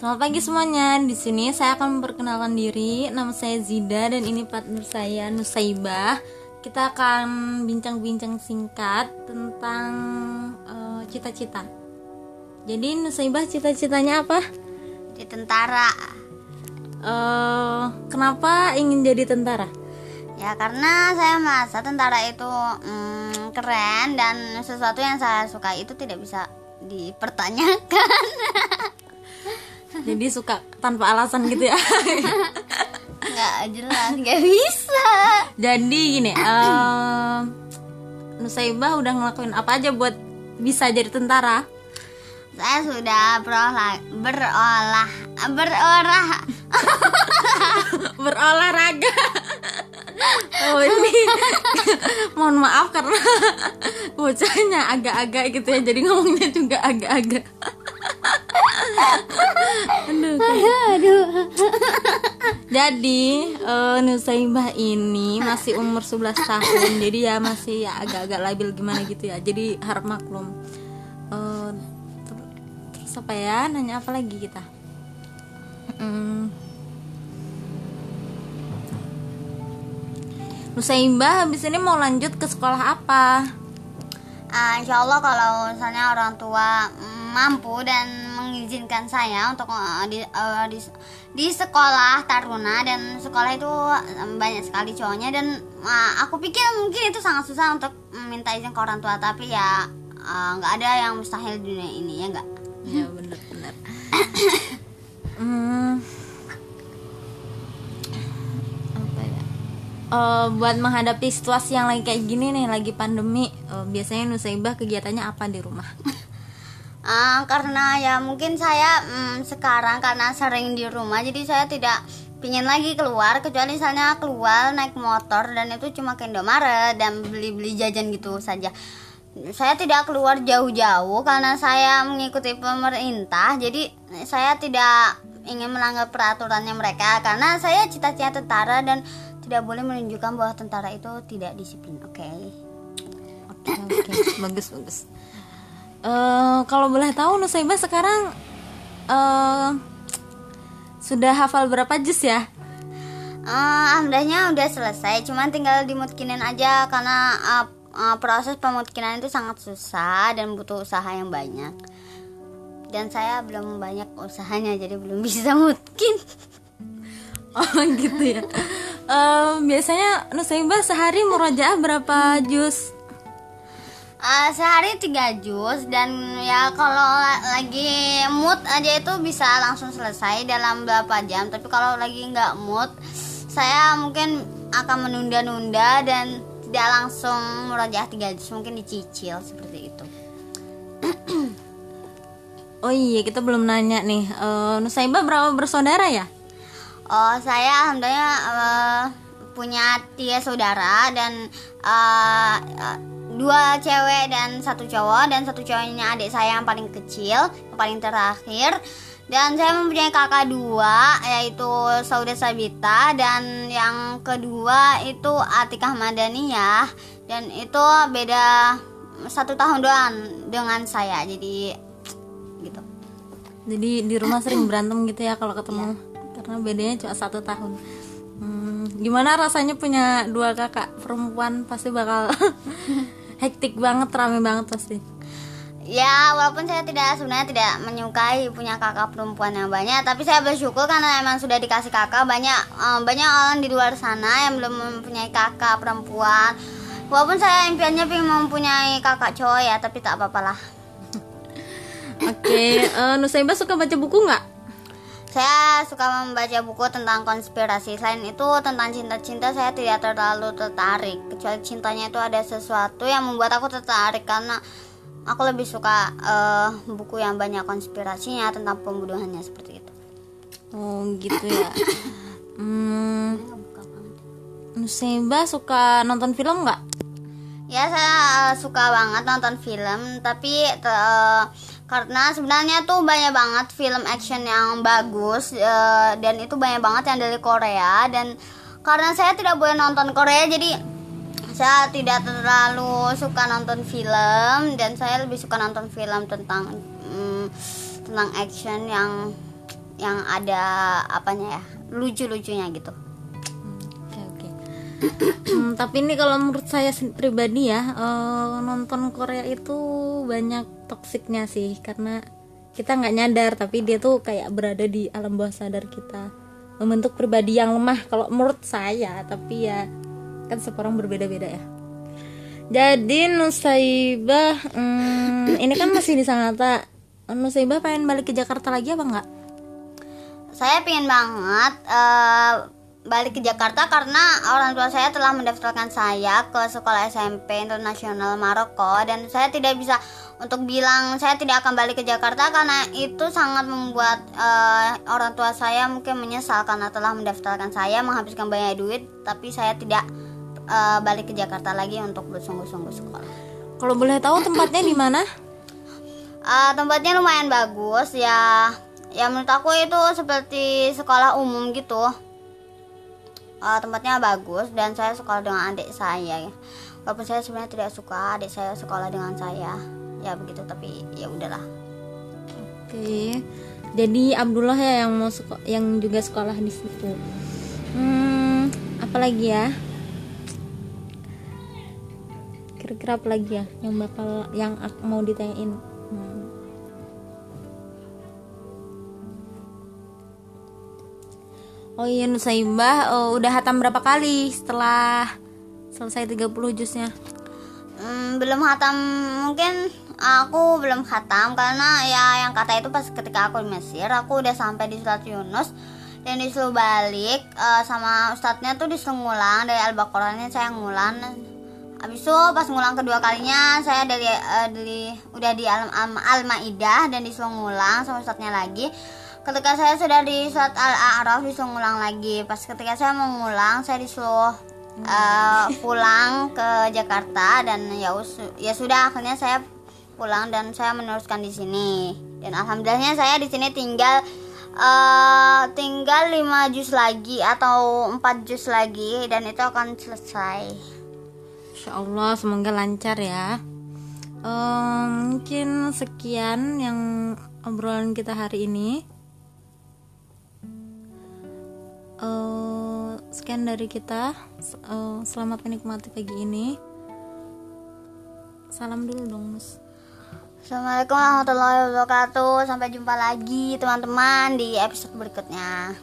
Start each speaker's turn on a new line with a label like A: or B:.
A: Selamat pagi semuanya. Di sini saya akan memperkenalkan diri. Nama saya Zida dan ini partner saya Nusaibah. Kita akan bincang-bincang singkat tentang eh, cita-cita. Jadi Nusaibah cita-citanya apa?
B: Di tentara.
A: Eh, kenapa ingin jadi tentara?
B: Ya karena saya merasa tentara itu mm, keren dan sesuatu yang saya suka itu tidak bisa dipertanyakan.
A: Jadi suka tanpa alasan gitu ya.
B: Nggak jelas, nggak bisa.
A: jadi gini, eh Nusaibah udah ngelakuin apa aja buat bisa jadi tentara?
B: Saya sudah berolah berolah berolah
A: berolahraga oh ini mohon maaf karena bocahnya agak-agak gitu ya jadi ngomongnya juga agak-agak aduh
B: aduh
A: jadi eh, Nusaibah ini masih umur 11 tahun. Jadi ya masih ya agak-agak labil gimana gitu ya. Jadi harap maklum. Eh, ter- terus apa ya? Nanya apa lagi kita? Hmm. Nusaibah habis ini mau lanjut ke sekolah apa?
B: Ah, insya Allah kalau misalnya orang tua mampu dan mengizinkan saya untuk eh, di, eh, di di sekolah Taruna dan sekolah itu banyak sekali cowoknya dan eh, aku pikir mungkin itu sangat susah untuk minta izin ke orang tua tapi ya nggak ada yang mustahil di dunia ini ya nggak
A: Ya benar-benar. hmm, apa ya? Eh, buat menghadapi situasi yang lagi kayak gini nih, lagi pandemi, eh, biasanya Nusaibah kegiatannya apa di rumah?
B: Ah, karena ya mungkin saya mm, sekarang karena sering di rumah jadi saya tidak pingin lagi keluar kecuali misalnya keluar naik motor dan itu cuma ke Indomaret dan beli-beli jajan gitu saja. Saya tidak keluar jauh-jauh karena saya mengikuti pemerintah jadi saya tidak ingin melanggar peraturannya mereka karena saya cita-cita tentara dan tidak boleh menunjukkan bahwa tentara itu tidak disiplin. Oke.
A: Oke oke, bagus bagus. Eh, kalau boleh tahu Nusaibah sekarang eh sudah hafal berapa juz ya?
B: Eh, alhamdulillahnya udah selesai, cuman tinggal dimutkinin aja karena eh, eh, proses pemutkinan itu sangat susah dan butuh usaha yang banyak. Dan saya belum banyak usahanya, jadi belum bisa mutkin.
A: Oh gitu ya. Eh, biasanya Nusaibah sehari murojaah berapa juz?
B: Eh, sehari tiga jus dan ya kalau la- lagi mood aja itu bisa langsung selesai dalam berapa jam. Tapi kalau lagi nggak mood, saya mungkin akan menunda-nunda dan tidak langsung murojaah tiga jus, mungkin dicicil seperti itu.
A: Oh iya kita belum nanya nih. Eh, Nusaibah berapa bersaudara ya?
B: Oh, saya alhamdulillah eh, punya tiga saudara dan eh, dua cewek satu cowok dan satu cowoknya adik saya yang paling kecil, yang paling terakhir. Dan saya mempunyai kakak dua yaitu Sauda Sabita dan yang kedua itu Atikah Madaniyah dan itu beda satu tahun doang dengan saya jadi gitu.
A: Jadi di rumah sering berantem gitu ya kalau ketemu karena bedanya cuma satu tahun. Hmm, gimana rasanya punya dua kakak perempuan pasti bakal hektik banget, rame banget pasti.
B: Ya, walaupun saya tidak sebenarnya tidak menyukai punya kakak perempuan yang banyak, tapi saya bersyukur karena emang sudah dikasih kakak banyak eh, banyak orang di luar sana yang belum mempunyai kakak perempuan. Walaupun saya impiannya pengen mempunyai kakak cowok ya, tapi tak apa-apa lah.
A: Oke, eh, Nusaibah suka baca buku nggak?
B: Saya suka membaca buku tentang konspirasi. Selain itu tentang cinta-cinta saya tidak terlalu tertarik. Kecuali cintanya itu ada sesuatu yang membuat aku tertarik karena aku lebih suka eh, buku yang banyak konspirasinya tentang pembunuhannya seperti itu.
A: Oh gitu ya. Hmm, Nusaibah suka nonton film nggak?
B: Ya saya eh, suka banget nonton film, tapi eh, karena sebenarnya tuh banyak banget film action yang bagus eh, dan itu banyak banget yang dari Korea dan karena saya tidak boleh nonton Korea jadi saya tidak terlalu suka nonton film dan saya lebih suka nonton film tentang mm, tentang action yang yang ada apanya ya lucu-lucunya gitu.
A: Hmm, tapi ini kalau menurut saya pribadi ya eh, nonton Korea itu banyak toksiknya sih karena kita nggak nyadar tapi dia tuh kayak berada di alam bawah sadar kita membentuk pribadi yang lemah kalau menurut saya tapi ya kan setiap orang berbeda-beda ya. Jadi Nusaibah hmm, ini kan masih di Sangatta. Nusaibah pengen balik ke Jakarta lagi apa enggak?
B: saya pengen banget eh, balik ke Jakarta karena orang tua saya telah mendaftarkan saya ke sekolah SMP internasional Maroko dan saya tidak bisa untuk bilang saya tidak akan balik ke Jakarta karena itu sangat membuat eh, orang tua saya mungkin menyesal karena telah mendaftarkan saya menghabiskan banyak duit tapi saya tidak eh, balik ke Jakarta lagi untuk bersungguh-sungguh sekolah.
A: Kalau boleh tahu tempatnya di mana?
B: Eh, tempatnya lumayan bagus ya ya menurut aku itu seperti sekolah umum gitu Eh, tempatnya bagus dan saya sekolah dengan adik saya walaupun saya sebenarnya tidak suka adik saya sekolah dengan saya ya begitu tapi ya udahlah
A: Oke. Jadi Abdullah ya yang mau yang juga sekolah di situ. Hmm, apa lagi ya? Kira-kira apa lagi ya yang bakal yang mau ditanyain? Oh iya Nusaibah oh, udah hatam berapa kali setelah selesai 30 juznya?
B: Hmm, belum hatam. Mungkin aku belum hatam karena ya yang kata itu pas ketika aku di Mesir aku udah sampai di surat Yunus dan disuruh balik eh, sama ustadznya tuh disuruh ngulang dari al-baqarahnya saya ngulang. Habis itu pas ngulang kedua kalinya saya dari eh, dari udah di al, al- al-maidah dan disuruh ngulang sama ustadznya lagi ketika saya sudah di surat al-a'raf disuruh ngulang lagi. Pas ketika saya mau ngulang saya disuruh eh, pulang ke Jakarta dan ya ya sudah akhirnya saya pulang dan saya meneruskan di sini. Dan alhamdulillahnya saya di sini tinggal eh, tinggal 5 juz lagi atau 4 juz lagi dan itu akan selesai.
A: Insya Allah semoga lancar ya. Eh, Mungkin sekian yang obrolan kita hari ini Eh, Sekian dari kita. Eh, Selamat menikmati pagi ini. Salam dulu dong Mus
B: Assalamualaikum warahmatullahi wabarakatuh. Sampai jumpa lagi teman-teman di episode berikutnya